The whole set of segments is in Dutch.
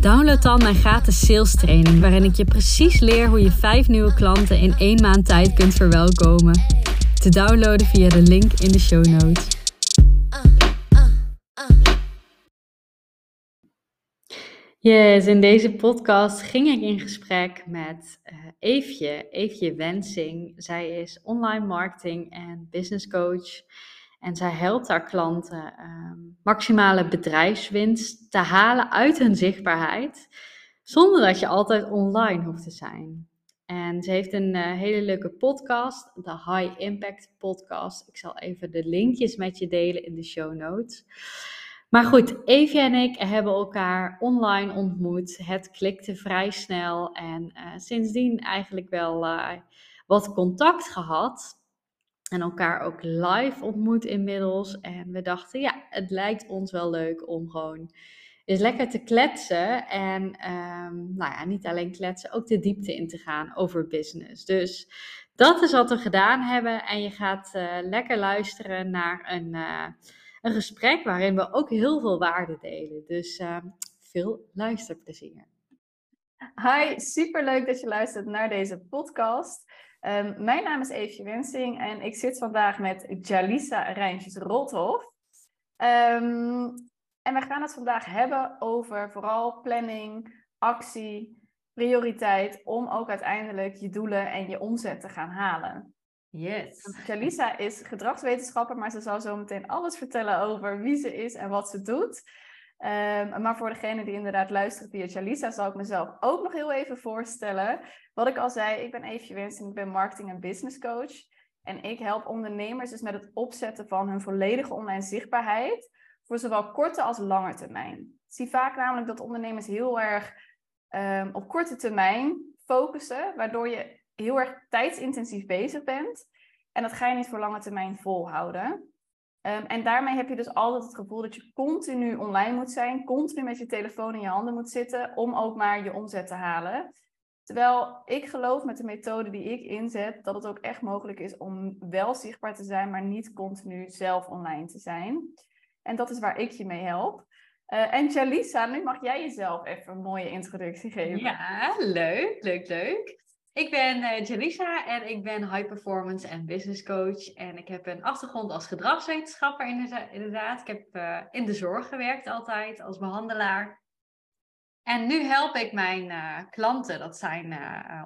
download dan mijn gratis sales training, waarin ik je precies leer hoe je vijf nieuwe klanten in één maand tijd kunt verwelkomen. Te downloaden via de link in de show notes. Yes, in deze podcast ging ik in gesprek met uh, Eefje, Eefje Wensing. Zij is online marketing en business coach. En zij helpt haar klanten uh, maximale bedrijfswinst te halen uit hun zichtbaarheid, zonder dat je altijd online hoeft te zijn. En ze heeft een uh, hele leuke podcast, de High Impact Podcast. Ik zal even de linkjes met je delen in de show notes. Maar goed, Evie en ik hebben elkaar online ontmoet. Het klikte vrij snel en uh, sindsdien eigenlijk wel uh, wat contact gehad. En elkaar ook live ontmoet inmiddels. En we dachten, ja, het lijkt ons wel leuk om gewoon eens lekker te kletsen. En um, nou ja, niet alleen kletsen, ook de diepte in te gaan over business. Dus dat is wat we gedaan hebben. En je gaat uh, lekker luisteren naar een, uh, een gesprek waarin we ook heel veel waarde delen. Dus uh, veel luisterplezier. Hi, super leuk dat je luistert naar deze podcast. Um, mijn naam is Eefje Wensing en ik zit vandaag met Jalisa Rijntjes-Rothoff. Um, en we gaan het vandaag hebben over vooral planning, actie, prioriteit om ook uiteindelijk je doelen en je omzet te gaan halen. Yes. Jalisa is gedragswetenschapper, maar ze zal zo meteen alles vertellen over wie ze is en wat ze doet. Um, maar voor degene die inderdaad luistert via Jalisa, zal ik mezelf ook nog heel even voorstellen. Wat ik al zei, ik ben Eefje Wens en ik ben marketing en business coach. En ik help ondernemers dus met het opzetten van hun volledige online zichtbaarheid voor zowel korte als lange termijn. Ik zie vaak namelijk dat ondernemers heel erg um, op korte termijn focussen, waardoor je heel erg tijdsintensief bezig bent. En dat ga je niet voor lange termijn volhouden. Um, en daarmee heb je dus altijd het gevoel dat je continu online moet zijn, continu met je telefoon in je handen moet zitten om ook maar je omzet te halen. Terwijl ik geloof met de methode die ik inzet, dat het ook echt mogelijk is om wel zichtbaar te zijn, maar niet continu zelf online te zijn. En dat is waar ik je mee help. Uh, en Jalisa, nu mag jij jezelf even een mooie introductie geven. Ja, leuk, leuk, leuk. Ik ben uh, Jalisa en ik ben high performance en business coach. En ik heb een achtergrond als gedragswetenschapper inderdaad. Ik heb uh, in de zorg gewerkt altijd als behandelaar. En nu help ik mijn uh, klanten, dat zijn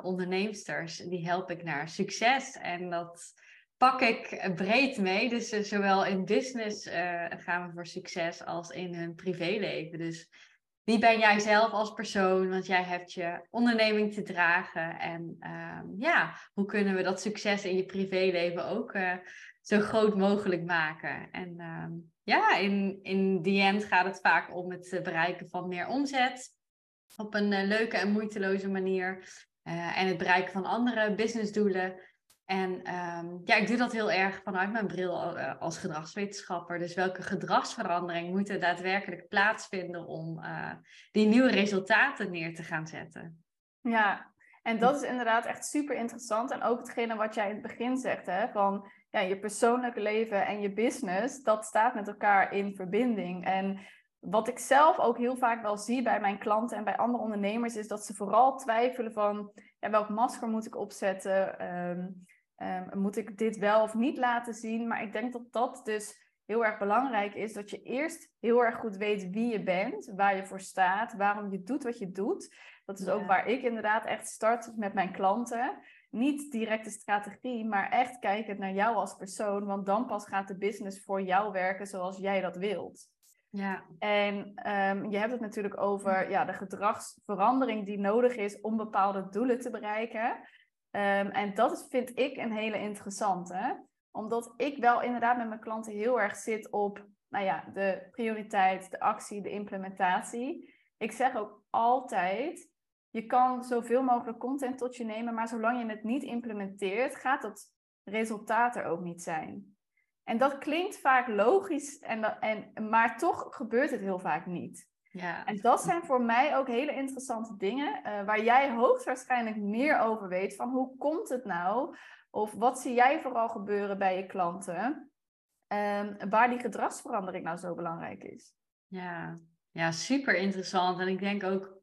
onderneemsters, die help ik naar succes. En dat pak ik breed mee. Dus zowel in business gaan we voor succes als in hun privéleven. Dus wie ben jij zelf als persoon? Want jij hebt je onderneming te dragen. En um, ja, hoe kunnen we dat succes in je privéleven ook uh, zo groot mogelijk maken? En um, ja, in, in die end gaat het vaak om het bereiken van meer omzet. Op een uh, leuke en moeiteloze manier. En het bereiken van andere businessdoelen. En um, ja, ik doe dat heel erg vanuit mijn bril uh, als gedragswetenschapper. Dus welke gedragsverandering moet er daadwerkelijk plaatsvinden om uh, die nieuwe resultaten neer te gaan zetten? Ja, en dat is inderdaad echt super interessant. En ook hetgene wat jij in het begin zegt, hè, van ja, je persoonlijke leven en je business, dat staat met elkaar in verbinding. En wat ik zelf ook heel vaak wel zie bij mijn klanten en bij andere ondernemers, is dat ze vooral twijfelen van ja, welk masker moet ik opzetten? Um, um, moet ik dit wel of niet laten zien? Maar ik denk dat dat dus heel erg belangrijk is, dat je eerst heel erg goed weet wie je bent, waar je voor staat, waarom je doet wat je doet. Dat is ja. ook waar ik inderdaad echt start met mijn klanten. Niet direct de strategie, maar echt kijken naar jou als persoon, want dan pas gaat de business voor jou werken zoals jij dat wilt. Ja. En um, je hebt het natuurlijk over ja, de gedragsverandering die nodig is om bepaalde doelen te bereiken. Um, en dat vind ik een hele interessante. Omdat ik wel inderdaad met mijn klanten heel erg zit op nou ja, de prioriteit, de actie, de implementatie. ik zeg ook altijd, je kan zoveel mogelijk content tot je nemen, maar zolang je het niet implementeert, gaat dat resultaat er ook niet zijn. En dat klinkt vaak logisch, en, en, maar toch gebeurt het heel vaak niet. Ja. En dat zijn voor mij ook hele interessante dingen, uh, waar jij hoogstwaarschijnlijk meer over weet. Van hoe komt het nou? Of wat zie jij vooral gebeuren bij je klanten? Um, waar die gedragsverandering nou zo belangrijk is. Ja. ja, super interessant. En ik denk ook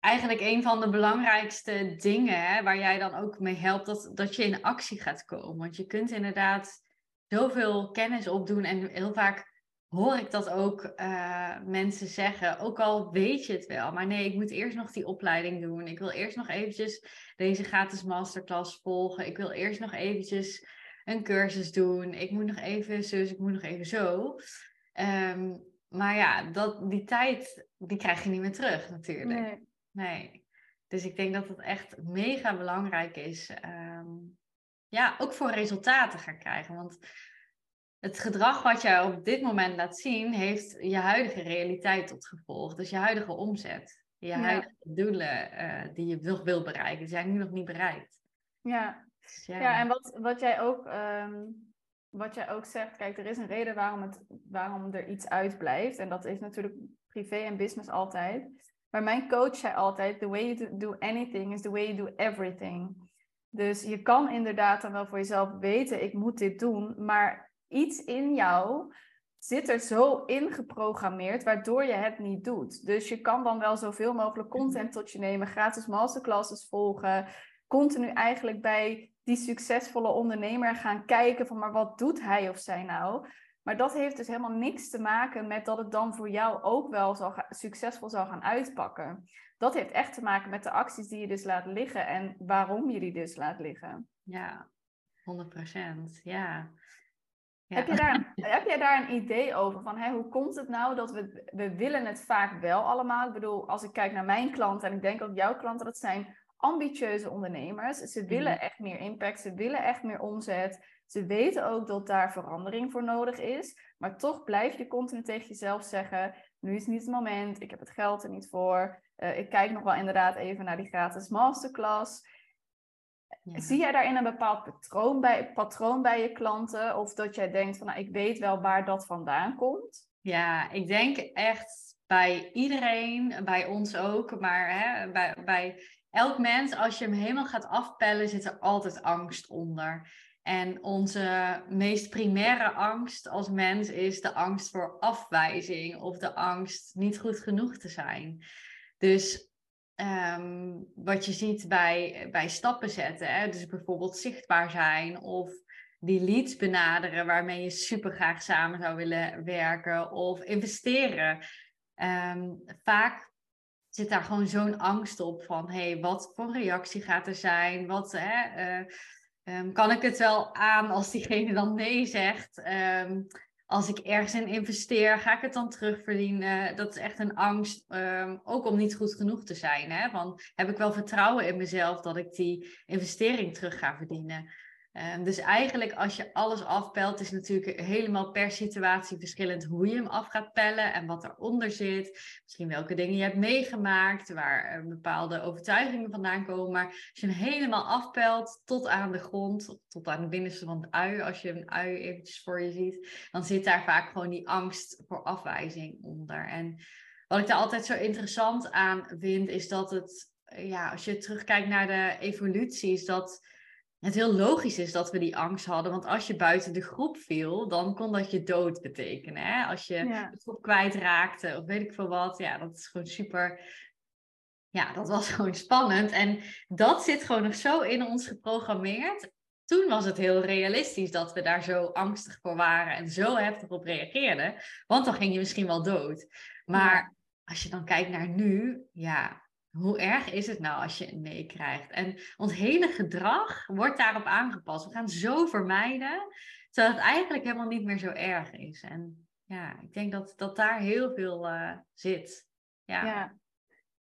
eigenlijk een van de belangrijkste dingen hè, waar jij dan ook mee helpt, dat, dat je in actie gaat komen. Want je kunt inderdaad zoveel kennis opdoen en heel vaak hoor ik dat ook uh, mensen zeggen. Ook al weet je het wel, maar nee, ik moet eerst nog die opleiding doen. Ik wil eerst nog eventjes deze gratis masterclass volgen. Ik wil eerst nog eventjes een cursus doen. Ik moet nog even zo, ik moet nog even zo. Ehm, maar ja, dat, die tijd, die krijg je niet meer terug natuurlijk. Nee. nee. Dus ik denk dat het echt mega belangrijk is. Um, ja, ook voor resultaten gaan krijgen. Want het gedrag wat jij op dit moment laat zien, heeft je huidige realiteit tot gevolg. Dus je huidige omzet, je huidige doelen uh, die je nog wil bereiken, die zijn nu nog niet bereikt. Ja, dus ja. ja. en wat, wat, jij ook, um, wat jij ook zegt, kijk, er is een reden waarom, het, waarom er iets uitblijft. En dat is natuurlijk privé en business altijd. Maar mijn coach zei altijd, the way you do anything is the way you do everything. Dus je kan inderdaad dan wel voor jezelf weten, ik moet dit doen, maar iets in jou zit er zo ingeprogrammeerd waardoor je het niet doet. Dus je kan dan wel zoveel mogelijk mhm. content tot je nemen, gratis masterclasses volgen, continu eigenlijk bij die succesvolle ondernemer gaan kijken van maar wat doet hij of zij nou? Maar dat heeft dus helemaal niks te maken met dat het dan voor jou ook wel zal succesvol zal gaan uitpakken. Dat heeft echt te maken met de acties die je dus laat liggen en waarom je die dus laat liggen. Ja, 100% Ja. Heb, je daar, heb jij daar een idee over? Van, hè, hoe komt het nou dat we, we willen het vaak wel allemaal? Ik bedoel, als ik kijk naar mijn klanten en ik denk ook jouw klanten, dat zijn ambitieuze ondernemers. Ze willen mhm. echt meer impact, ze willen echt meer omzet. Ze weten ook dat daar verandering voor nodig is. Maar toch blijf je continu tegen jezelf zeggen: nu is niet het moment, ik heb het geld er niet voor. Uh, ik kijk nog wel inderdaad even naar die gratis masterclass. Zie jij daarin een bepaald patroon bij, patroon bij je klanten? Of dat jij denkt van, nou, ik weet wel waar dat vandaan komt? Ja, ik denk echt bij iedereen, bij ons ook, maar hè, bij, bij elk mens, als je hem helemaal gaat afpellen, zit er altijd angst onder. En onze meest primaire angst als mens is de angst voor afwijzing of de angst niet goed genoeg te zijn. Dus Ehm, wat je ziet bij, bij stappen zetten. Hè? Dus bijvoorbeeld zichtbaar zijn of die leads benaderen waarmee je super graag samen zou willen werken of investeren. Ehm, vaak zit daar gewoon zo'n angst op van hey, wat voor reactie gaat er zijn? Wat, hè, eh, ehm, kan ik het wel aan als diegene dan nee zegt? Als ik ergens in investeer, ga ik het dan terugverdienen? Dat is echt een angst, ehm, ook om niet goed genoeg te zijn. Hè? Want heb ik wel vertrouwen in mezelf dat ik die investering terug ga verdienen? Ehm, dus eigenlijk als je alles afpelt, is natuurlijk helemaal per situatie verschillend hoe je hem af gaat pellen en wat eronder zit. Misschien welke dingen je hebt meegemaakt, waar bepaalde overtuigingen vandaan komen. Maar als je hem helemaal afpelt tot aan de grond, tot aan de binnenste van het ui, als je een ui eventjes voor je ziet, dan zit daar vaak gewoon die angst voor afwijzing onder. En wat ik daar altijd zo interessant aan vind, is dat het, ja, als je terugkijkt naar de evolutie, is dat het heel logisch is dat we die angst hadden. Want als je buiten de groep viel, dan kon dat je dood betekenen. Hè? Als je ja. de groep kwijtraakte of weet ik veel wat. Ja, dat is gewoon super. Ja, dat was gewoon spannend. En dat zit gewoon nog zo in ons geprogrammeerd. Toen was het heel realistisch dat we daar zo angstig voor waren en zo heftig op reageerden. Want dan ging je misschien wel dood. Maar als je dan kijkt naar nu, ja, hoe erg is het nou als je een nee krijgt? En ons hele gedrag wordt daarop aangepast. We gaan zo vermijden, terwijl het eigenlijk helemaal niet meer zo erg is. En ja, ik denk dat, dat daar heel veel uh, zit. Ja. ja.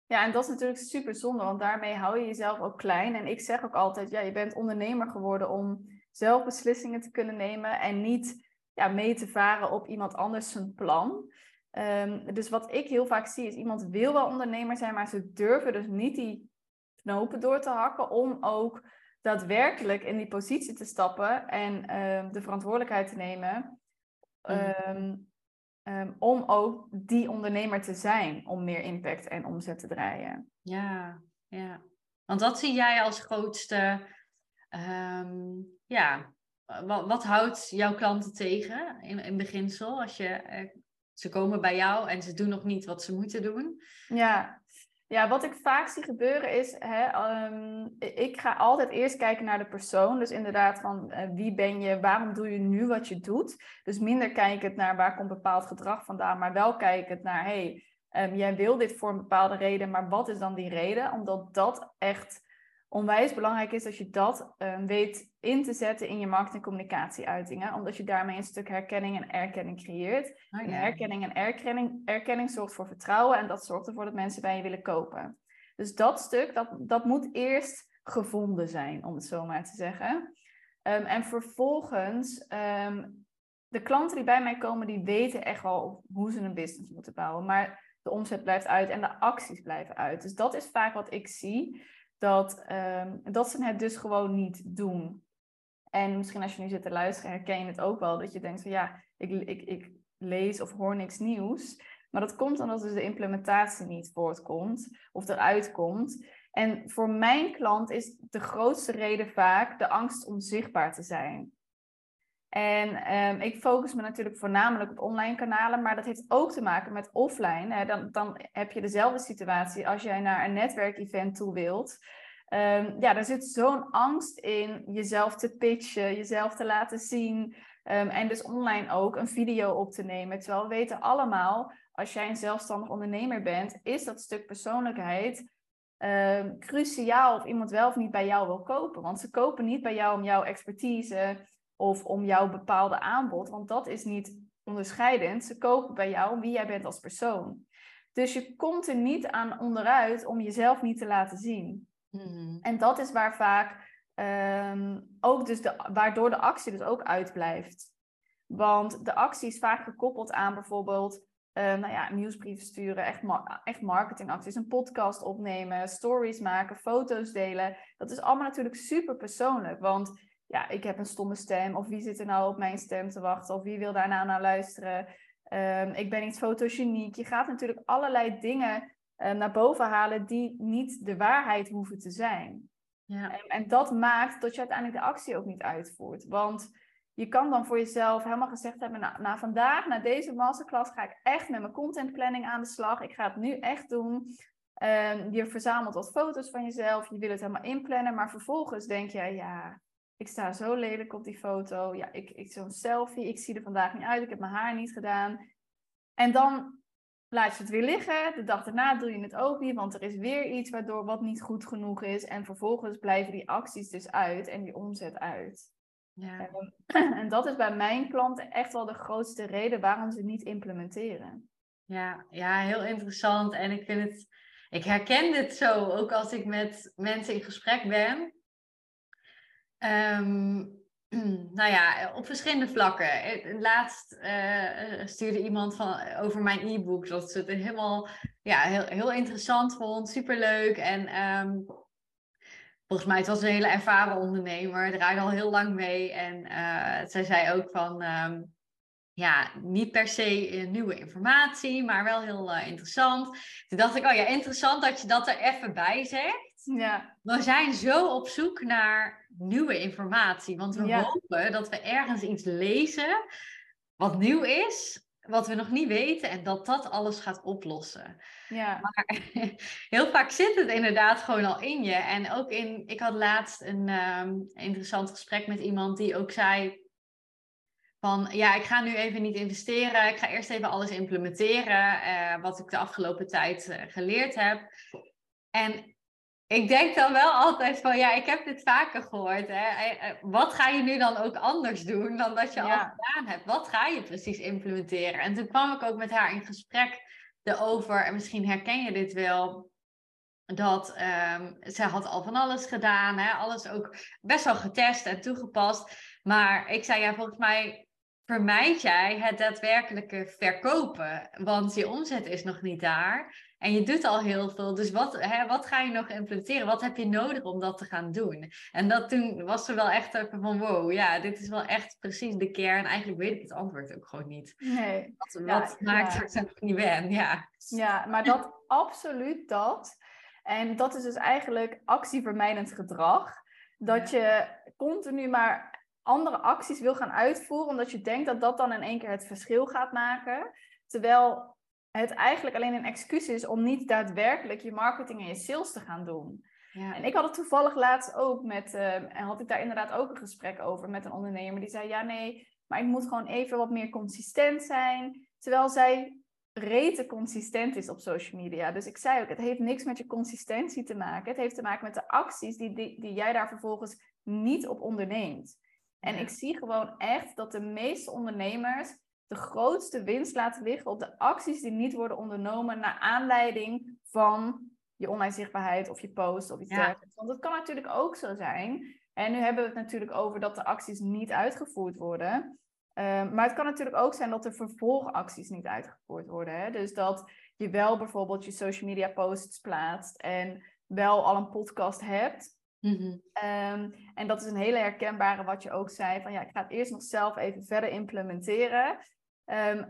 Ja, en dat is natuurlijk super zonde, want daarmee hou je jezelf ook klein. En ik zeg ook altijd, ja, je bent ondernemer geworden om zelf beslissingen te kunnen nemen en niet ja, mee te varen op iemand anders zijn plan. Ehm, dus wat ik heel vaak zie is iemand wil wel ondernemer zijn, maar ze durven dus niet die knopen door te hakken om ook daadwerkelijk in die positie te stappen en ehm, de verantwoordelijkheid te nemen. Mhm. Ehm, om ook die ondernemer te zijn om meer impact en omzet te draaien. Ja, ja. Want wat zie jij als grootste, ja, wat, wat, houdt jouw klanten tegen in, in beginsel als je eh, ze komen bij jou en ze doen nog niet wat ze moeten doen. Ja, ja wat ik vaak zie gebeuren is, hè, ehm, ik ga altijd eerst kijken naar de persoon. Dus inderdaad van uh, wie ben je, waarom doe je nu wat je doet. Dus minder kijken naar waar komt bepaald gedrag vandaan, maar wel kijken naar, hey, um, jij wil dit voor een bepaalde reden, maar wat is dan die reden? Omdat dat echt onwijs belangrijk is dat je dat uh, weet in te zetten in je marketing- en communicatieuitingen. Omdat je daarmee een stuk herkenning en erkenning creëert. Oh, en herkenning en erkenning, erkenning zorgt voor vertrouwen en dat zorgt ervoor dat mensen bij je willen kopen. Dus dat stuk, dat, dat moet eerst gevonden zijn, om het zo maar te zeggen. Um, en vervolgens, um, de klanten die bij mij komen, die weten echt wel hoe ze een business moeten bouwen. Maar de omzet blijft uit en de acties blijven uit. Dus dat is vaak wat ik zie dat, ehm, dat ze het dus gewoon niet doen. En misschien als je nu zit te luisteren, herken je het ook wel. Dat je denkt van ja, ik, ik, ik lees of hoor niks nieuws. Maar dat komt omdat dus de implementatie niet voortkomt of eruit komt. En voor mijn klant is de grootste reden vaak de angst om zichtbaar te zijn. En um, ik focus me natuurlijk voornamelijk op online kanalen, maar dat heeft ook te maken met offline. Hè. Dan, dan heb je dezelfde situatie als jij naar een netwerkevent toe wilt. Um, ja, daar zit zo'n angst in jezelf te pitchen, jezelf te laten zien. Um, en dus online ook een video op te nemen. Terwijl we weten allemaal, als jij een zelfstandig ondernemer bent, is dat stuk persoonlijkheid cruciaal of iemand wel of niet bij jou wil kopen. Want ze kopen niet bij jou om jouw expertise of om jouw bepaalde aanbod, want dat is niet onderscheidend. Ze kopen bij jou wie jij bent als persoon. Dus je komt er niet aan onderuit om jezelf niet te laten zien. Mhm. En dat is waar vaak um, ook dus de, waardoor de actie dus ook uitblijft. Want de actie is vaak gekoppeld aan bijvoorbeeld uh, nou ja, nieuwsbrieven sturen, echt, echt marketingacties, een podcast opnemen, stories maken, foto's delen. Dat is allemaal natuurlijk super persoonlijk. Want ja, ik heb een stomme stem. Of wie zit er nou op mijn stem te wachten? Of wie wil daar nou naar luisteren? Um, ik ben niet fotogeniek. Je gaat natuurlijk allerlei dingen uh, naar boven halen die niet de waarheid hoeven te zijn. Ja. En, en, dat maakt dat je uiteindelijk de actie ook niet uitvoert. Want je kan dan voor jezelf helemaal gezegd hebben, nou, na vandaag, na deze masterclass, ga ik echt met mijn contentplanning aan de slag. Ik ga het nu echt doen. Um, je verzamelt wat foto's van jezelf, je wil het helemaal inplannen, maar vervolgens denk je, ja, ik sta zo lelijk op die foto. Ja, ik, ik zo'n selfie. Ik zie er vandaag niet uit. Ik heb mijn haar niet gedaan. En dan laat je het weer liggen. De dag daarna doe je het ook niet, want er is weer iets waardoor wat niet goed genoeg is. En vervolgens blijven die acties dus uit en die omzet uit. Ja. En, en dat is bij mijn klanten echt wel de grootste reden waarom ze niet implementeren. Ja, ja, heel interessant. En ik vind het, ik herken dit zo ook als ik met mensen in gesprek ben. Um, nou ja, op verschillende vlakken. Eh, laatst uh, stuurde iemand van, over mijn e-book dat ze het helemaal ja, heel, heel interessant vond, superleuk. En um, volgens mij het was een hele ervaren ondernemer, draaide al heel lang mee. En uh, zij zei ook van, um, ja, niet per se nieuwe informatie, maar wel heel interessant. Toen dacht ik, oh ja, interessant dat je dat er even bij zegt. Ja. We zijn zo op zoek naar nieuwe informatie, want we hopen dat we ergens iets lezen wat nieuw is, wat we nog niet weten en dat dat alles gaat oplossen. Ja. Maar heel vaak zit het inderdaad gewoon al in je. En ook in, ik had laatst een um, interessant gesprek met iemand die ook zei van ja, ik ga nu even niet investeren. Ik ga eerst even alles implementeren uh, wat ik de afgelopen tijd uh, geleerd heb. En ik denk dan wel altijd van, ja, ik heb dit vaker gehoord. Hè? Eh, eh, wat ga je nu dan ook anders doen dan dat je al gedaan hebt? Wat ga je precies implementeren? En toen kwam ik ook met haar in gesprek erover, en misschien herken je dit wel, dat um, ehm, zij had al van alles gedaan, hè? alles ook best wel getest en toegepast. Maar ik zei, ja, volgens mij vermijd jij het daadwerkelijke verkopen. Want je omzet is nog niet daar. En je doet al heel veel. Dus wat, hè, wat ga je nog implementeren? Wat heb je nodig om dat te gaan doen? En dat toen was er wel echt even van wow, ja, dit is wel echt precies de kern. Eigenlijk weet ik het antwoord ook gewoon niet. Nee. Wat, wat maakt dat ik het niet ben? Ja. ja, maar dat absoluut dat. En dat is dus eigenlijk actievermijdend gedrag. Dat je continu maar andere acties wil gaan uitvoeren, omdat je denkt dat dat dan in één keer het verschil gaat maken. Terwijl het eigenlijk alleen een excuus is om niet daadwerkelijk je marketing en je sales te gaan doen. Ja. En ik had het toevallig laatst ook met, uh, en had ik daar inderdaad ook een gesprek over met een ondernemer die zei: Ja, nee, maar ik moet gewoon even wat meer consistent zijn. Terwijl zij rete consistent is op social media. Dus ik zei ook: Het heeft niks met je consistentie te maken. Het heeft te maken met de acties die, die, die jij daar vervolgens niet op onderneemt. En ik zie gewoon echt dat de meeste ondernemers de grootste winst laten liggen op de acties die niet worden ondernomen naar aanleiding van je online zichtbaarheid of je post of iets dergelijks. Want het kan natuurlijk ook zo zijn. En nu hebben we het natuurlijk over dat de acties niet uitgevoerd worden. Ehm, maar het kan natuurlijk ook zijn dat de vervolgacties niet uitgevoerd worden. Hè? Dus dat je wel bijvoorbeeld je social media posts plaatst en wel al een podcast hebt. Mhm. Ehm, en dat is een hele herkenbare wat je ook zei, van ja, ik ga het eerst nog zelf even verder implementeren. Ehm,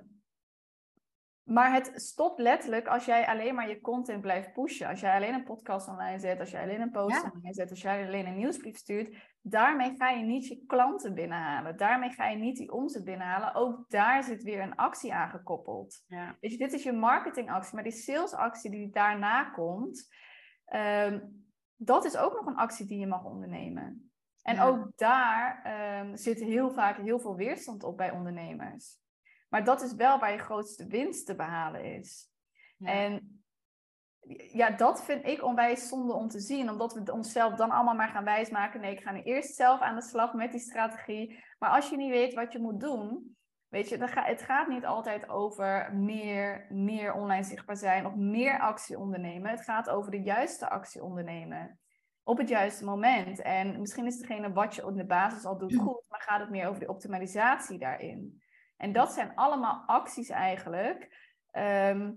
maar het stopt letterlijk als jij alleen maar je content blijft pushen. Als jij alleen een podcast online zet, als jij alleen een post online zet, als jij alleen een nieuwsbrief stuurt. Daarmee ga je niet je klanten binnenhalen. Daarmee ga je niet die omzet binnenhalen. Ook daar zit weer een actie aan gekoppeld. Ja. Je, dit is je marketingactie, maar die salesactie die daarna komt, ehm, dat is ook nog een actie die je mag ondernemen. En ook daar um, zit heel vaak heel veel weerstand op bij ondernemers. Maar dat is wel waar je grootste winst te behalen is. En ja, dat vind ik onwijs zonde om te zien, omdat we onszelf dan allemaal maar gaan wijsmaken. Nee, ik ga nu eerst zelf aan de slag met die strategie. Maar als je niet weet wat je moet doen, weet je, dan ga, het gaat niet altijd over meer, meer online zichtbaar zijn of meer actie ondernemen. Het gaat over de juiste actie ondernemen op het juiste moment. En misschien is degene wat je op de basis al doet goed, maar gaat het meer over de optimalisatie daarin. En dat zijn allemaal acties eigenlijk, ehm,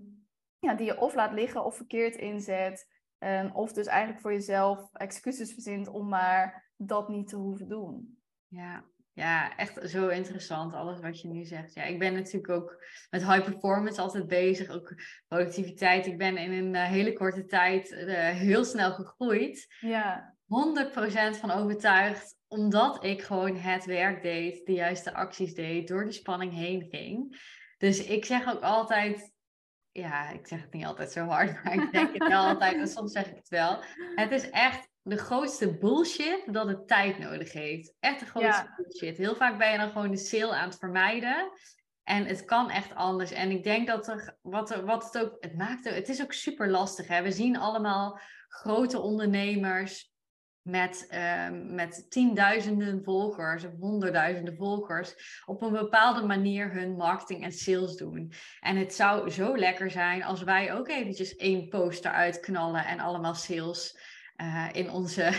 ja, die je of laat liggen of verkeerd inzet. Um, of dus eigenlijk voor jezelf excuses verzint om maar dat niet te hoeven doen. Ja, ja, echt zo interessant, alles wat je nu zegt. Ja, ik ben natuurlijk ook met high performance altijd bezig, ook productiviteit. Ik ben in een eh, hele korte tijd uh, heel snel gegroeid. Ja. 100% van overtuigd, omdat ik gewoon het werk deed, de juiste acties deed, door de spanning heen ging. Dus ik zeg ook altijd, ja, ik zeg het niet altijd zo hard, maar ik denk het wel altijd, en soms zeg ik het wel. Het is echt de grootste bullshit dat het tijd nodig heeft. Echt de grootste bullshit. Heel vaak ben je dan gewoon de sale aan het vermijden. En het kan echt anders. En ik denk dat er, wat, er, wat het ook, het maakt, het is ook super lastig. Hè? We zien allemaal grote ondernemers met, uh, met tienduizenden volgers of honderdduizenden volgers op een bepaalde manier hun marketing en sales doen. En het zou zo lekker zijn als wij ook eventjes één poster uitknallen en allemaal sales uh, in onze,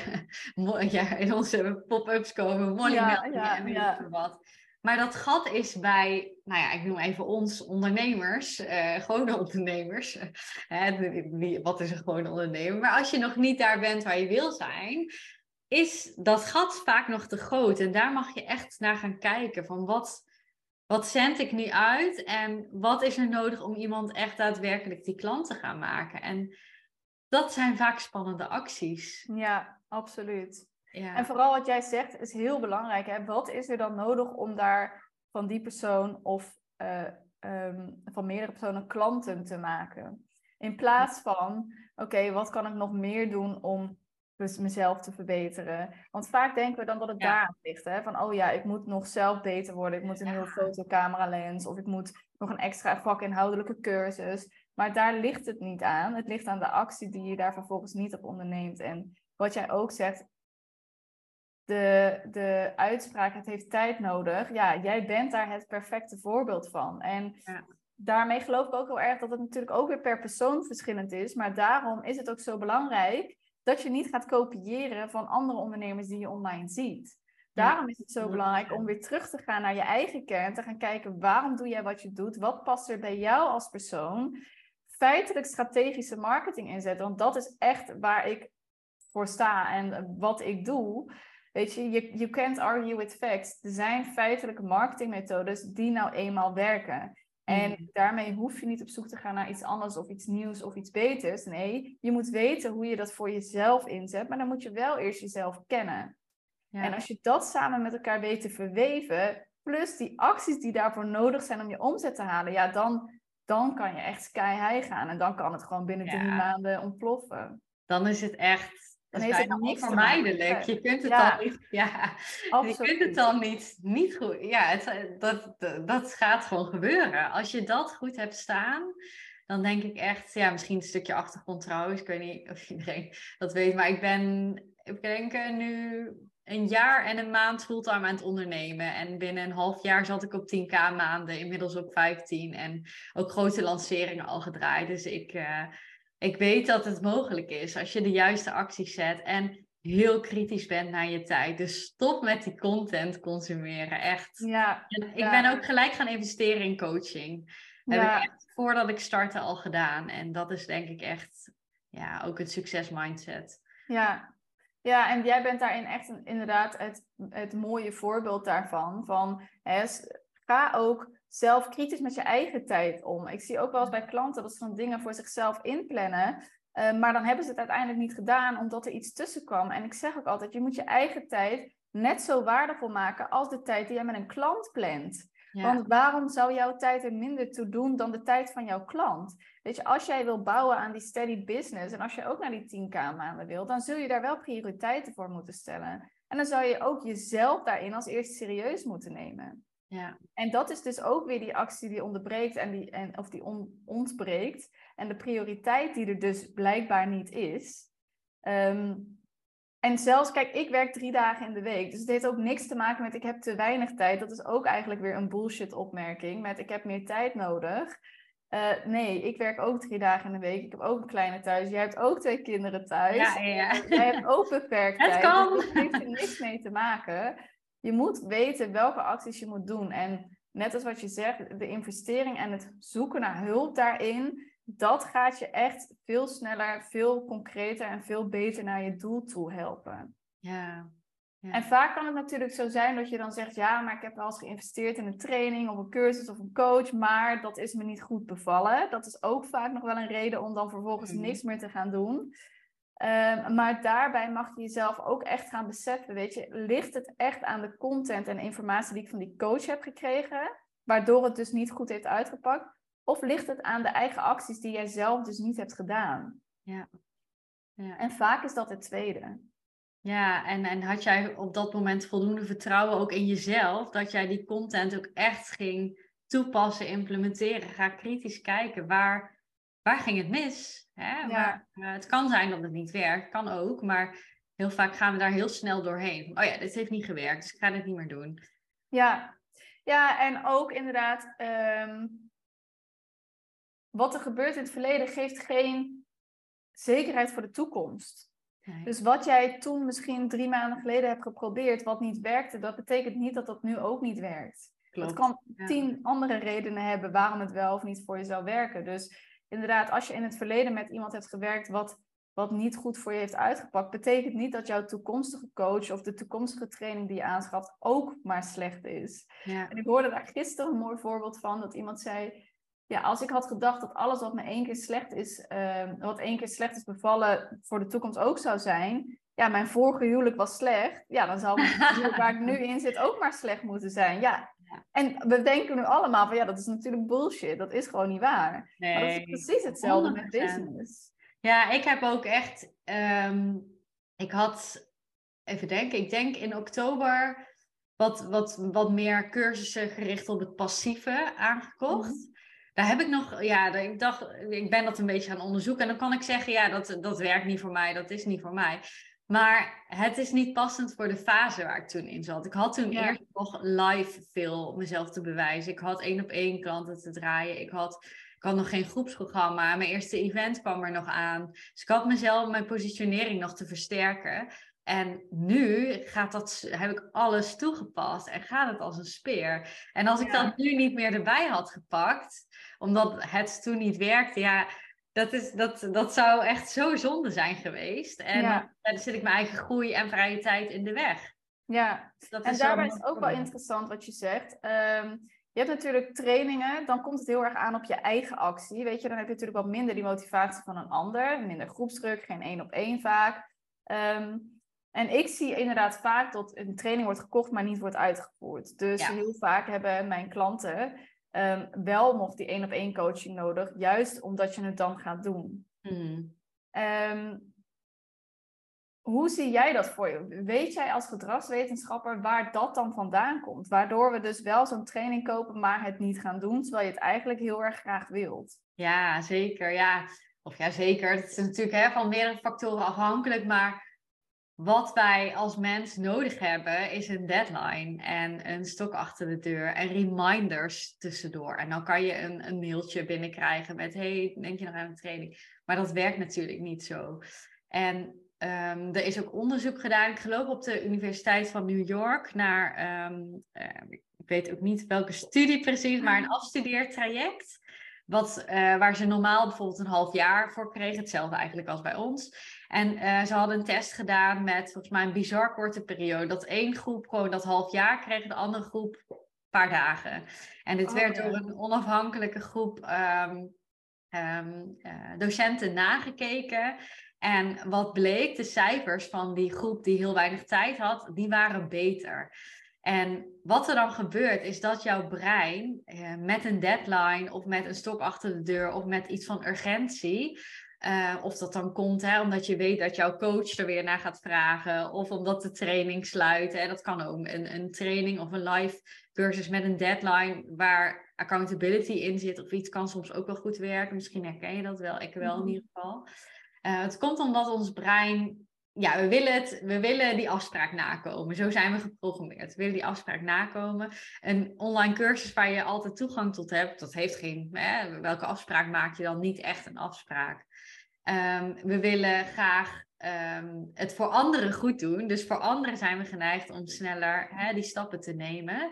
ja, in onze pop-ups komen, money ja, ja, en weet ja. wat. Maar dat gat is bij, nou ja, ik noem even ons ondernemers, uh, gewone ondernemers. Wat is een gewone ondernemer? Maar als je nog niet daar bent waar je wil zijn, is dat gat vaak nog te groot. En daar mag je echt naar gaan kijken van wat, wat zend ik nu uit en wat is er nodig om iemand echt daadwerkelijk die klant te gaan maken. En dat zijn vaak spannende acties. Ja, absoluut. Ja. En vooral wat jij zegt is heel belangrijk. Hè? Wat is er dan nodig om daar van die persoon of uh, um, van meerdere personen klanten te maken? In plaats van, oké, wat kan ik nog meer doen om dus mezelf te verbeteren? Want vaak denken we dan dat het ja. daar ligt. Hè? Van, oh ja, ik moet nog zelf beter worden. Ik moet een ja. nieuwe fotocamera lens. Of ik moet nog een extra vakinhoudelijke cursus. Maar daar ligt het niet aan. Het ligt aan de actie die je daar vervolgens niet op onderneemt. En wat jij ook zegt, de, de uitspraak, het heeft tijd nodig. Ja, jij bent daar het perfecte voorbeeld van. En ja. daarmee geloof ik ook heel erg dat het natuurlijk ook weer per persoon verschillend is. Maar daarom is het ook zo belangrijk dat je niet gaat kopiëren van andere ondernemers die je online ziet. Daarom is het zo belangrijk om weer terug te gaan naar je eigen kern. Te gaan kijken waarom doe jij wat je doet? Wat past er bij jou als persoon? Feitelijk strategische marketing inzetten. Want dat is echt waar ik voor sta en wat ik doe. Weet je, you, you can't argue with facts. Er zijn feitelijke marketingmethodes die nou eenmaal werken. En mm. daarmee hoef je niet op zoek te gaan naar iets anders of iets nieuws of iets beters. Nee, je moet weten hoe je dat voor jezelf inzet, maar dan moet je wel eerst jezelf kennen. Ja. En als je dat samen met elkaar weet te verweven, plus die acties die daarvoor nodig zijn om je omzet te halen, ja, dan, dan kan je echt sky high gaan. En dan kan het gewoon binnen drie maanden ontploffen. Dan is het echt dan is het niet vermijdelijk. Je kunt het dan niet, ja, je kunt het dan niet, niet goed. Ja, het, dat, dat gaat gewoon gebeuren. Als je dat goed hebt staan, dan denk ik echt, ja, misschien een stukje achtergrond trouwens. Ik weet niet of iedereen dat weet, maar ik ben, ik denk eh, nu een jaar en een maand fulltime aan het ondernemen. En binnen een half jaar zat ik op 10k maanden, inmiddels op 15. En ook grote lanceringen al gedraaid. Dus ik, uh, ik weet dat het mogelijk is als je de juiste acties zet en heel kritisch bent naar je tijd. Dus stop met die content consumeren, echt. Ja, ik ben ook gelijk gaan investeren in coaching. Dat heb ik echt voordat ik startte al gedaan. En dat is denk ik echt ja, ook het succes mindset. Ja, ja, en jij bent daarin echt een, inderdaad het, het mooie voorbeeld daarvan. Van, hè, ga ook zelf kritisch met je eigen tijd om. Ik zie ook wel eens bij klanten dat ze dan dingen voor zichzelf inplannen. Uh, maar dan hebben ze het uiteindelijk niet gedaan omdat er iets tussen kwam. En ik zeg ook altijd, je moet je eigen tijd net zo waardevol maken als de tijd die je met een klant plant. Want waarom zou jouw tijd er minder toe doen dan de tijd van jouw klant? Weet je, als jij wil bouwen aan die steady business en als je ook naar die 10k maanden wil, dan zul je daar wel prioriteiten voor moeten stellen. En dan zou je ook jezelf daarin als eerste serieus moeten nemen. Ja. En dat is dus ook weer die actie die onderbreekt en die, en, of die on, ontbreekt. En de prioriteit die er dus blijkbaar niet is. Ehm, en zelfs, kijk, ik werk drie dagen in de week. Dus het heeft ook niks te maken met ik heb te weinig tijd. Dat is ook eigenlijk weer een bullshit opmerking. Met ik heb meer tijd nodig. Uh, nee, ik werk ook drie dagen in de week. Ik heb ook een kleine thuis. Jij hebt ook twee kinderen thuis. Ja, ja. Jij hebt ook beperkt tijd. Het kan. Dus heeft er niks mee te maken je moet weten welke acties je moet doen. En net als wat je zegt, de investering en het zoeken naar hulp daarin, dat gaat je echt veel sneller, veel concreter en veel beter naar je doel toe helpen. Ja. ja. En vaak kan het natuurlijk zo zijn dat je dan zegt, ja, maar ik heb wel eens geïnvesteerd in een training of een cursus of een coach, maar dat is me niet goed bevallen. Dat is ook vaak nog wel een reden om dan vervolgens mm. niks meer te gaan doen. Ehm, maar daarbij mag je jezelf ook echt gaan beseffen, weet je, ligt het echt aan de content en informatie die ik van die coach heb gekregen, waardoor het dus niet goed heeft uitgepakt? Of ligt het aan de eigen acties die jij zelf dus niet hebt gedaan? Ja. ja. En vaak is dat het tweede. Ja, en, en had jij op dat moment voldoende vertrouwen ook in jezelf, dat jij die content ook echt ging toepassen, implementeren? Ga kritisch kijken, waar, waar ging het mis? Hè? Maar, uh, het kan zijn dat het niet werkt, kan ook, maar heel vaak gaan we daar heel snel doorheen. Oh ja, dit heeft niet gewerkt, dus ik ga dit niet meer doen. Ja, ja en ook inderdaad, ehm, wat er gebeurt in het verleden geeft geen zekerheid voor de toekomst. Dus wat jij toen misschien drie maanden geleden hebt geprobeerd, wat niet werkte, dat betekent niet dat dat nu ook niet werkt. Klopt. Dat kan tien andere redenen hebben waarom het wel of niet voor je zou werken. Dus inderdaad, als je in het verleden met iemand hebt gewerkt wat, wat niet goed voor je heeft uitgepakt, betekent niet dat jouw toekomstige coach of de toekomstige training die je aanschaft ook maar slecht is. Ja. En ik hoorde daar gisteren een mooi voorbeeld van, dat iemand zei, ja, als ik had gedacht dat alles wat me één keer slecht is, uh, wat één keer slecht is bevallen, voor de toekomst ook zou zijn, ja, mijn vorige huwelijk was slecht, ja, dan zal het huwelijk waar ik nu in zit ook maar slecht moeten zijn. Ja, en we denken nu allemaal van ja, dat is natuurlijk bullshit. Dat is gewoon niet waar. Nee, maar dat is precies hetzelfde 100%. met business. Ja, ik heb ook echt. Um, ik had, even denken, ik denk in oktober wat, wat, wat meer cursussen gericht op het passieve aangekocht. Mhm. Daar heb ik nog, ja, ik dacht, ik ben dat een beetje gaan onderzoeken. En dan kan ik zeggen, ja, dat, dat werkt niet voor mij, dat is niet voor mij. Maar het is niet passend voor de fase waar ik toen in zat. Ik had toen eerst nog live veel mezelf te bewijzen. Ik had één op één klanten te draaien. Ik had, ik had nog geen groepsprogramma. Mijn eerste event kwam er nog aan. Dus ik had mezelf, mijn positionering nog te versterken. En nu gaat dat, heb ik alles toegepast en gaat het als een speer. En als ik dat nu niet meer erbij had gepakt, omdat het toen niet werkte, ja, dat, is, dat, dat zou echt zo zonde zijn geweest. En dan zit ik mijn eigen groei en vrije tijd in de weg. Ja, dat en daarbij is het ook wel interessant wat je zegt. Ehm, je hebt natuurlijk trainingen, dan komt het heel erg aan op je eigen actie. Weet je, dan heb je natuurlijk wat minder die motivatie van een ander. Minder groepsdruk, geen één op één vaak. Ehm, en ik zie inderdaad vaak dat een training wordt gekocht, maar niet wordt uitgevoerd. Dus heel vaak hebben mijn klanten um, wel nog die één op één coaching nodig, juist omdat je het dan gaat doen. Hmm. Hoe zie jij dat voor je? Weet jij als gedragswetenschapper waar dat dan vandaan komt? Waardoor we dus wel zo'n training kopen, maar het niet gaan doen, terwijl je het eigenlijk heel erg graag wilt. Ja, zeker. Ja, of ja, zeker. Het is natuurlijk hè, van meerdere factoren afhankelijk, maar wat wij als mens nodig hebben is een deadline en een stok achter de deur en reminders tussendoor. En dan kan je een, een mailtje binnenkrijgen met, hey, denk je nog aan een training? Maar dat werkt natuurlijk niet zo. En Um, er is ook onderzoek gedaan, ik geloof op de Universiteit van New York, naar, ehm, eh, ik weet ook niet welke studie precies, maar een afstudeertraject. Wat, uh, waar ze normaal bijvoorbeeld een half jaar voor kregen, hetzelfde eigenlijk als bij ons. En uh, ze hadden een test gedaan met volgens mij een bizar korte periode. Dat één groep gewoon dat half jaar kreeg, de andere groep een paar dagen. En dit oh, werd door een onafhankelijke groep um, docenten nagekeken. En wat bleek, de cijfers van die groep die heel weinig tijd had, die waren beter. En wat er dan gebeurt, is dat jouw brein eh, met een deadline of met een stok achter de deur of met iets van urgentie, uh, of dat dan komt hè, omdat je weet dat jouw coach er weer naar gaat vragen, of omdat de training sluit. En dat kan ook een, een training of een live cursus met een deadline waar accountability in zit of iets kan soms ook wel goed werken. Misschien herken je dat wel, ik wel in mhm. ieder geval. Uh, het komt omdat ons brein, ja, we willen, het, we willen die afspraak nakomen. Zo zijn we geprogrammeerd. We willen die afspraak nakomen. Een online cursus waar je altijd toegang tot hebt, dat heeft geen, hè, welke afspraak maak je dan niet echt een afspraak? Um, we willen graag um, het voor anderen goed doen. Dus voor anderen zijn we geneigd om sneller hè, die stappen te nemen.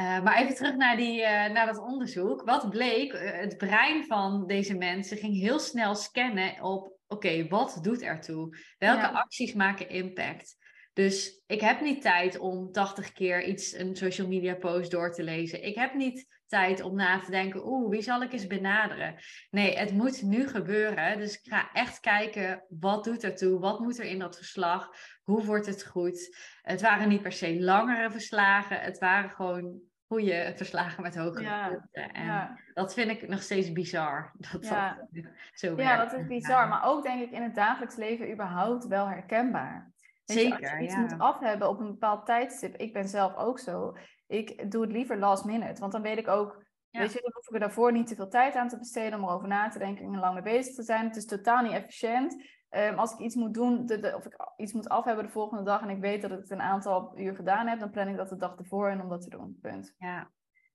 Uh, maar even terug naar, die, uh, naar dat onderzoek. Wat bleek? Uh, het brein van deze mensen ging heel snel scannen op oké, wat doet ertoe? Welke acties maken impact? Dus ik heb niet tijd om 80 keer iets, een social media post door te lezen. Ik heb niet tijd om na te denken, oeh, wie zal ik eens benaderen? Nee, het moet nu gebeuren. Dus ik ga echt kijken, wat doet ertoe? Wat moet er in dat verslag? Hoe wordt het goed? Het waren niet per se langere verslagen. Het waren gewoon goede verslagen met hoge ja, punten. En dat vind ik nog steeds bizar. Dat ja. dat zo Ja, dat is bizar. Maar ook denk ik in het dagelijks leven überhaupt wel herkenbaar. Zeker, als je iets moet af hebben op een bepaald tijdstip. Ik ben zelf ook zo. Ik doe het liever last minute. Want dan weet ik ook... Weet je, dan hoef ik er daarvoor niet te veel tijd aan te besteden om erover na te denken en lang mee bezig te zijn. Het is totaal niet efficiënt. Um, als ik iets moet doen, de, of ik iets moet af hebben de volgende dag en ik weet dat ik het een aantal uur gedaan heb, dan plan ik dat de dag ervoor en om dat te doen. Punt. Ja.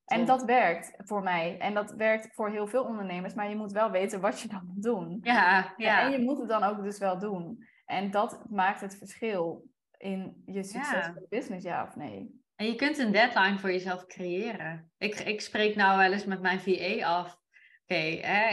En dat werkt voor mij. En dat werkt voor heel veel ondernemers. Maar je moet wel weten wat je dan moet doen. Ja, ja. En je moet het dan ook dus wel doen. En dat maakt het verschil in je succesvolle business, ja of nee. En je kunt een deadline voor jezelf creëren. Ik, ik spreek nou wel eens met mijn VA af. Oké,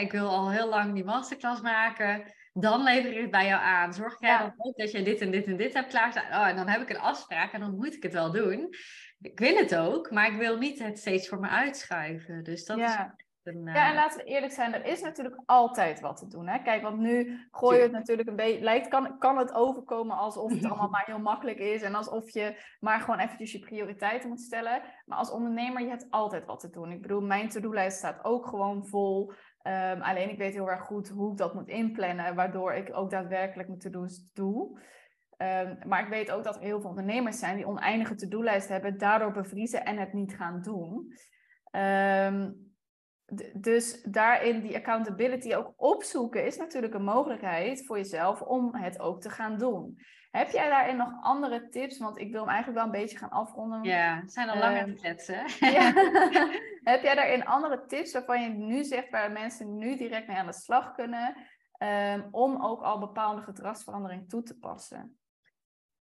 ik wil al heel lang die masterclass maken dan lever ik het bij jou aan. Zorg jij dan ook dat je dit en dit en dit hebt klaarstaan? Oh, en dan heb ik een afspraak en dan moet ik het wel doen. Ik wil het ook, maar ik wil niet het steeds voor me uitschuiven. Dus dat ja. is een, Ja, en eh, laten we eerlijk zijn, er is natuurlijk altijd wat te doen. Hè? Kijk, want nu gooi je het natuurlijk een beetje... Lijkt, kan, kan het overkomen alsof het allemaal maar heel makkelijk is... en alsof je maar gewoon eventjes je prioriteiten moet stellen. Maar als ondernemer, je hebt altijd wat te doen. Ik bedoel, mijn to-do-lijst staat ook gewoon vol... Um, alleen ik weet heel erg goed hoe ik dat moet inplannen, waardoor ik ook daadwerkelijk mijn to-do's doe. Um, maar ik weet ook dat er heel veel ondernemers zijn die oneindige to-do-lijst hebben, daardoor bevriezen en het niet gaan doen. Um, dus daarin die accountability ook opzoeken is natuurlijk een mogelijkheid voor jezelf om het ook te gaan doen. Heb jij daarin nog andere tips? Want ik wil hem eigenlijk wel een beetje gaan afronden. Ja, het zijn al lang aan kletsen. Heb jij daarin andere tips waarvan je nu zegt waar mensen nu direct mee aan de slag kunnen, um, om ook al bepaalde gedragsverandering toe te passen?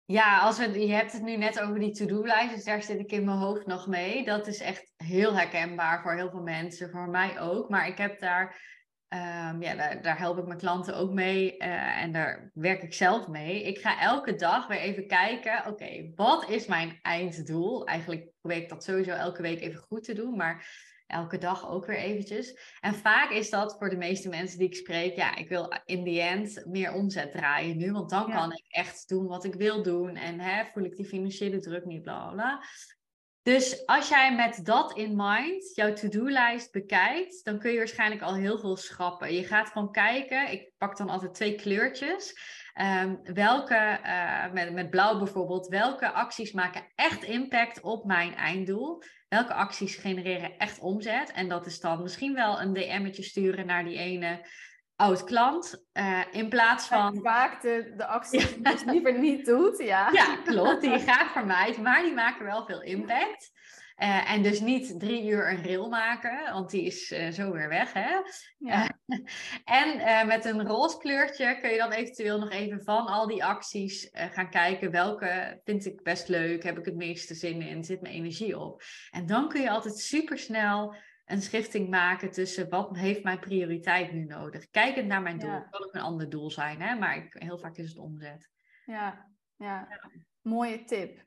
Ja, als we, je hebt het nu net over die to-do-lijst, dus daar zit ik in mijn hoofd nog mee. Dat is echt heel herkenbaar voor heel veel mensen, voor mij ook. Maar ik heb daar, um, ja, daar, help ik mijn klanten ook mee uh, en daar werk ik zelf mee. Ik ga elke dag weer even kijken, oké, wat is mijn einddoel? Eigenlijk probeer ik dat sowieso elke week even goed te doen, maar elke dag ook weer eventjes. En vaak is dat voor de meeste mensen die ik spreek, ja, ik wil in the end meer omzet draaien nu, want dan kan ik echt doen wat ik wil doen en hè, voel ik die financiële druk niet, bla bla. Dus als jij met dat in mind jouw to-do-lijst bekijkt, dan kun je waarschijnlijk al heel veel schrappen. Je gaat gewoon kijken, ik pak dan altijd twee kleurtjes. Um, welke, uh, met, met blauw bijvoorbeeld, welke acties maken echt impact op mijn einddoel? Welke acties genereren echt omzet? En dat is dan misschien wel een DM'tje sturen naar die ene oud klant. Uh, in plaats van. Vaak de, de acties die je dus liever niet doet, ja. Ja, klopt. Die je graag vermijdt, maar die maken wel veel impact. Uh, en dus niet drie uur een rail maken, want die is uh, zo weer weg. Hè? Ja. Uh, en met een roze kleurtje kun je dan eventueel nog even van al die acties gaan kijken. Welke vind ik best leuk? Heb ik het meeste zin in? Zit mijn energie op? En dan kun je altijd super snel een schifting maken tussen wat heeft mijn prioriteit nu nodig. Kijkend naar mijn doel. Ja. kan ook een ander doel zijn, hè? maar ik, heel vaak is het omzet. Ja, ja. ja. mooie tip.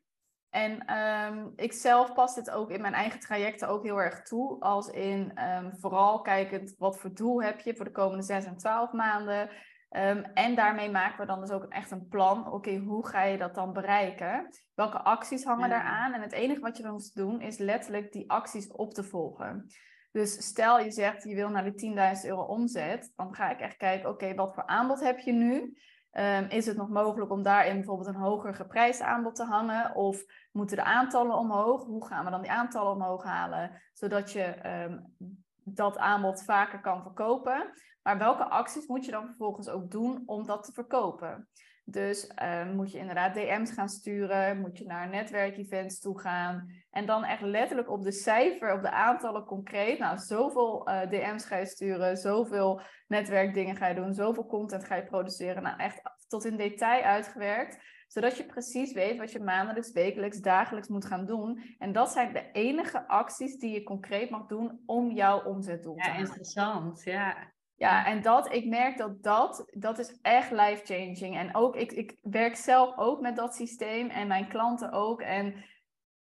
En um, ik zelf pas dit ook in mijn eigen trajecten ook heel erg toe. Als in um, vooral kijkend wat voor doel heb je voor de komende 6 en 12 maanden. Um, en daarmee maken we dan dus ook echt een plan. Oké, hoe ga je dat dan bereiken? Welke acties hangen ja. daaraan? En het enige wat je dan te doen is letterlijk die acties op te volgen. Dus stel je zegt je wil naar die 10.000 euro omzet, dan ga ik echt kijken, oké, wat voor aanbod heb je nu? Um, is het nog mogelijk om daarin bijvoorbeeld een hoger geprijsd aanbod te hangen? Of moeten de aantallen omhoog? Hoe gaan we dan die aantallen omhoog halen? Zodat je um, dat aanbod vaker kan verkopen. Maar welke acties moet je dan vervolgens ook doen om dat te verkopen? Dus um, moet je inderdaad DM's gaan sturen, moet je naar netwerkevents toe gaan. En dan echt letterlijk op de cijfer, op de aantallen concreet. Nou, zoveel uh, DM's ga je sturen, zoveel netwerkdingen ga je doen, zoveel content ga je produceren. Nou, echt tot in detail uitgewerkt. Zodat je precies weet wat je maandelijks, wekelijks, dagelijks moet gaan doen. En dat zijn de enige acties die je concreet mag doen om jouw omzetdoel te halen. Ja, interessant. Ja, ja, en dat, ik merk dat dat, dat is echt life-changing. En ook, ik, ik werk zelf ook met dat systeem en mijn klanten ook. En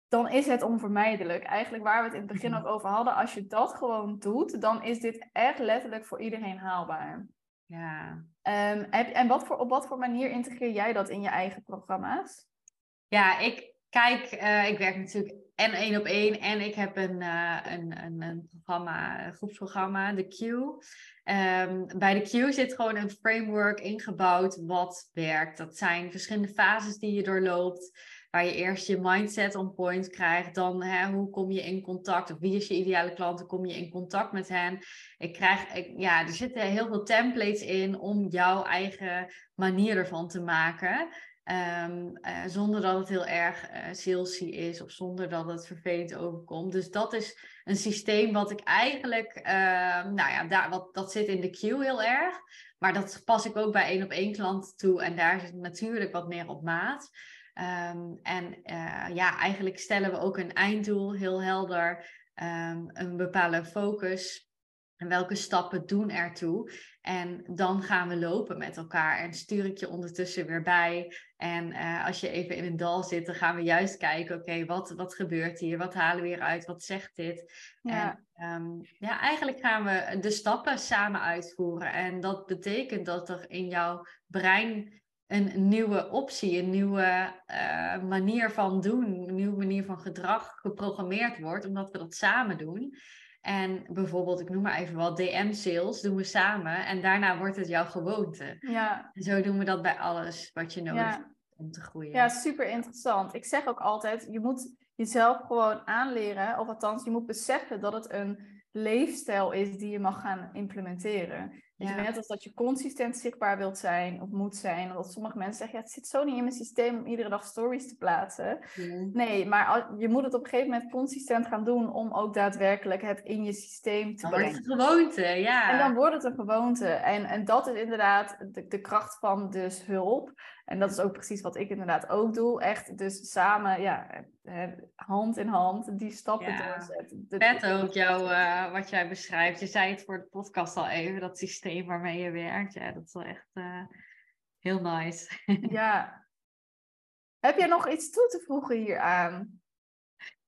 dan is het onvermijdelijk. Eigenlijk waar we het in het begin mhm. ook over hadden, als je dat gewoon doet, dan is dit echt letterlijk voor iedereen haalbaar. Ja. Um, heb, en wat voor, op wat voor manier integreer jij dat in je eigen programma's? Ja, ik kijk, uh, ik werk natuurlijk en één op één en ik heb een, uh, een, een, programma, groepsprogramma, de Q. Um, bij de Q zit gewoon een framework ingebouwd wat werkt. Dat zijn verschillende fases die je doorloopt. Waar je eerst je mindset on point krijgt. Dan hè, hoe kom je in contact? Of wie is je ideale klant? Hoe kom je in contact met hen? Ik krijg, ja, er zitten heel veel templates in om jouw eigen manier ervan te maken. Um, uh, zonder dat het heel erg uh, salesy is of zonder dat het vervelend overkomt. Dus dat is een systeem wat ik eigenlijk, uh, nou ja, daar, wat, dat zit in de queue heel erg. Maar dat pas ik ook bij één op één klant toe en daar zit natuurlijk wat meer op maat. Um, en eh, ja, eigenlijk stellen we ook een einddoel heel helder, een bepaalde focus. En welke stappen doen ertoe? En dan gaan we lopen met elkaar en stuur ik je ondertussen weer bij. En uh, als je even in een dal zit, dan gaan we juist kijken, oké, wat, wat gebeurt hier? Wat halen we hieruit? Wat zegt dit? Ja. En um, ja, eigenlijk gaan we de stappen samen uitvoeren. En dat betekent dat er in jouw brein een nieuwe optie, een nieuwe uh, manier van doen, een nieuwe manier van gedrag geprogrammeerd wordt, omdat we dat samen doen. En bijvoorbeeld, ik noem maar even wat, DM-sales doen we samen en daarna wordt het jouw gewoonte. Ja. En zo doen we dat bij alles wat je nodig hebt om te groeien. Ja, super interessant. Ik zeg ook altijd, je moet jezelf gewoon aanleren, of althans, je moet beseffen dat het een leefstijl is die je mag gaan implementeren. Dus net als dat je consistent zichtbaar wilt zijn of moet zijn. Omdat sommige mensen zeggen, ja, het zit zo niet in mijn systeem om iedere dag stories te plaatsen. Nee, maar je moet het op een gegeven moment consistent gaan doen om ook daadwerkelijk het in je systeem te dan brengen. wordt het een gewoonte, ja. En dan wordt het een gewoonte. En, en dat is inderdaad de, de kracht van dus hulp. En dat is ook precies wat ik inderdaad ook doe. Echt dus samen, ja, hand in hand, die stappen ja. doorzetten. Vet ook jou, uh, wat jij beschrijft. Je zei het voor de podcast al even, dat systeem waarmee je werkt. Ja, dat is wel echt uh, heel nice. ja. Heb jij nog iets toe te voegen hieraan?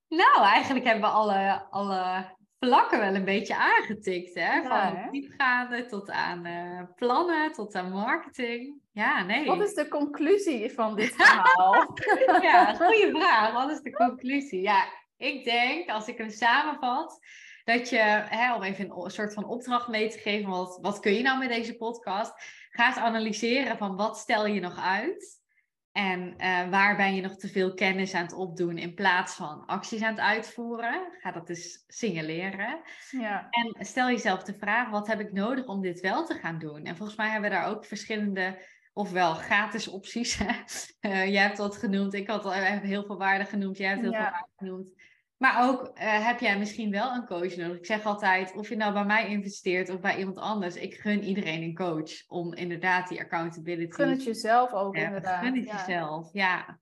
Nou, eigenlijk hebben we alle, alle vlakken wel een beetje aangetikt. Hè? Van diepgaande tot aan uh, plannen, tot aan marketing. Ja, nee. Wat is de conclusie van dit verhaal? ja, goede vraag. Wat is de conclusie? Ja, ik denk, als ik hem samenvat, dat je, hè, om even een soort van opdracht mee te geven, wat, wat kun je nou met deze podcast? Ga analyseren van wat stel je nog uit? En uh, waar ben je nog te veel kennis aan het opdoen in plaats van acties aan het uitvoeren? Ga dat dus signaleren. Ja. En stel jezelf de vraag, wat heb ik nodig om dit wel te gaan doen? En volgens mij hebben we daar ook verschillende, ofwel gratis opties. uh, jij hebt wat genoemd, ik had al heel veel waarde genoemd, jij hebt heel veel waarde genoemd. Maar ook uh, heb jij misschien wel een coach nodig. Ik zeg altijd, of je nou bij mij investeert of bij iemand anders, ik gun iedereen een coach om inderdaad die accountability. Gun het jezelf ook inderdaad. Gun het jezelf, ja.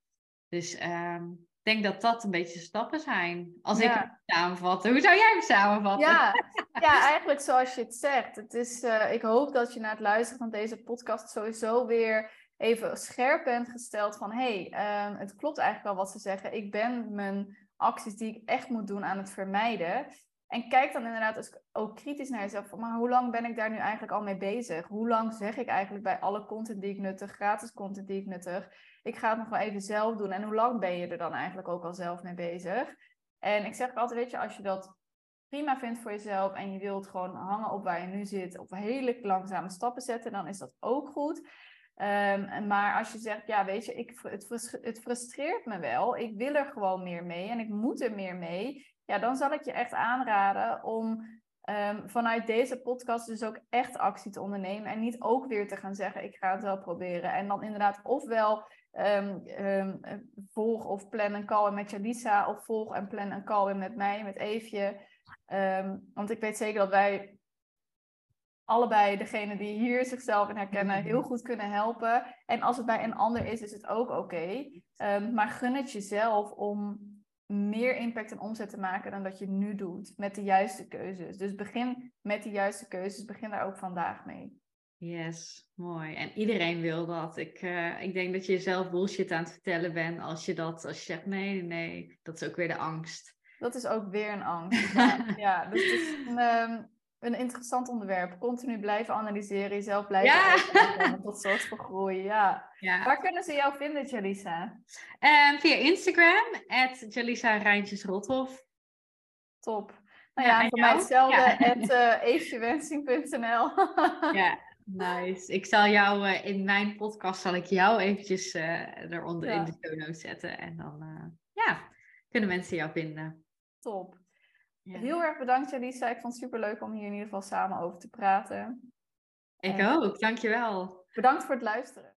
Dus um, ik denk dat dat een beetje stappen zijn. Als ik het samenvat. Hoe zou jij hem samenvatten? Ja, ja eigenlijk zoals je het zegt. Het is, uh, ik hoop dat je na het luisteren van deze podcast sowieso weer even scherp bent gesteld van hé, hey, um, het klopt eigenlijk wel wat ze zeggen. Ik ben mijn acties die ik echt moet doen aan het vermijden. En kijk dan inderdaad ook kritisch naar jezelf. Maar hoe lang ben ik daar nu eigenlijk al mee bezig? Hoe lang zeg ik eigenlijk bij alle content die ik nuttig, gratis content die ik nuttig, ik ga het nog wel even zelf doen. En hoe lang ben je er dan eigenlijk ook al zelf mee bezig? En ik zeg altijd, weet je, als je dat prima vindt voor jezelf en je wilt gewoon hangen op waar je nu zit, of hele langzame stappen zetten, dan is dat ook goed. Um, maar als je zegt, ja, weet je, ik, het, het frustreert me wel. Ik wil er gewoon meer mee en ik moet er meer mee. Ja, dan zal ik je echt aanraden om um, vanuit deze podcast dus ook echt actie te ondernemen. En niet ook weer te gaan zeggen, ik ga het wel proberen. En dan inderdaad ofwel um, volg of plan een call met Jalisa. Of volg en plan een call met mij, met Eefje. want ik weet zeker dat wij allebei degene die hier zichzelf in herkennen heel goed kunnen helpen. En als het bij een ander is, is het ook oké. Ehm, maar gun het jezelf om meer impact en omzet te maken dan dat je nu doet met de juiste keuzes. Dus begin met de juiste keuzes, begin daar ook vandaag mee. Yes, mooi. En iedereen wil dat. Ik, uh, ik denk dat je jezelf bullshit aan het vertellen bent als je dat, als je zegt nee, nee, dat is ook weer de angst. Dat is ook weer een angst. ja, ja, dus het is een, um, een interessant onderwerp. Continu blijven analyseren, jezelf blijven ja. tot soort van groei. Ja. ja. Waar kunnen ze jou vinden, Jalisa? Um, via Instagram, at Jalisa Rijntjes Rothof. Top. Nou ja, ja voor mij hetzelfde, ja. at uh, ja, nice. Ik zal jou uh, in mijn podcast, zal ik jou eventjes uh, eronder in de show notes zetten. En dan, ja, kunnen mensen jou vinden. Top. Heel erg bedankt, Jalisa. Ik vond het super leuk om hier in ieder geval samen over te praten. Ik en... ook, dankjewel. Bedankt voor het luisteren.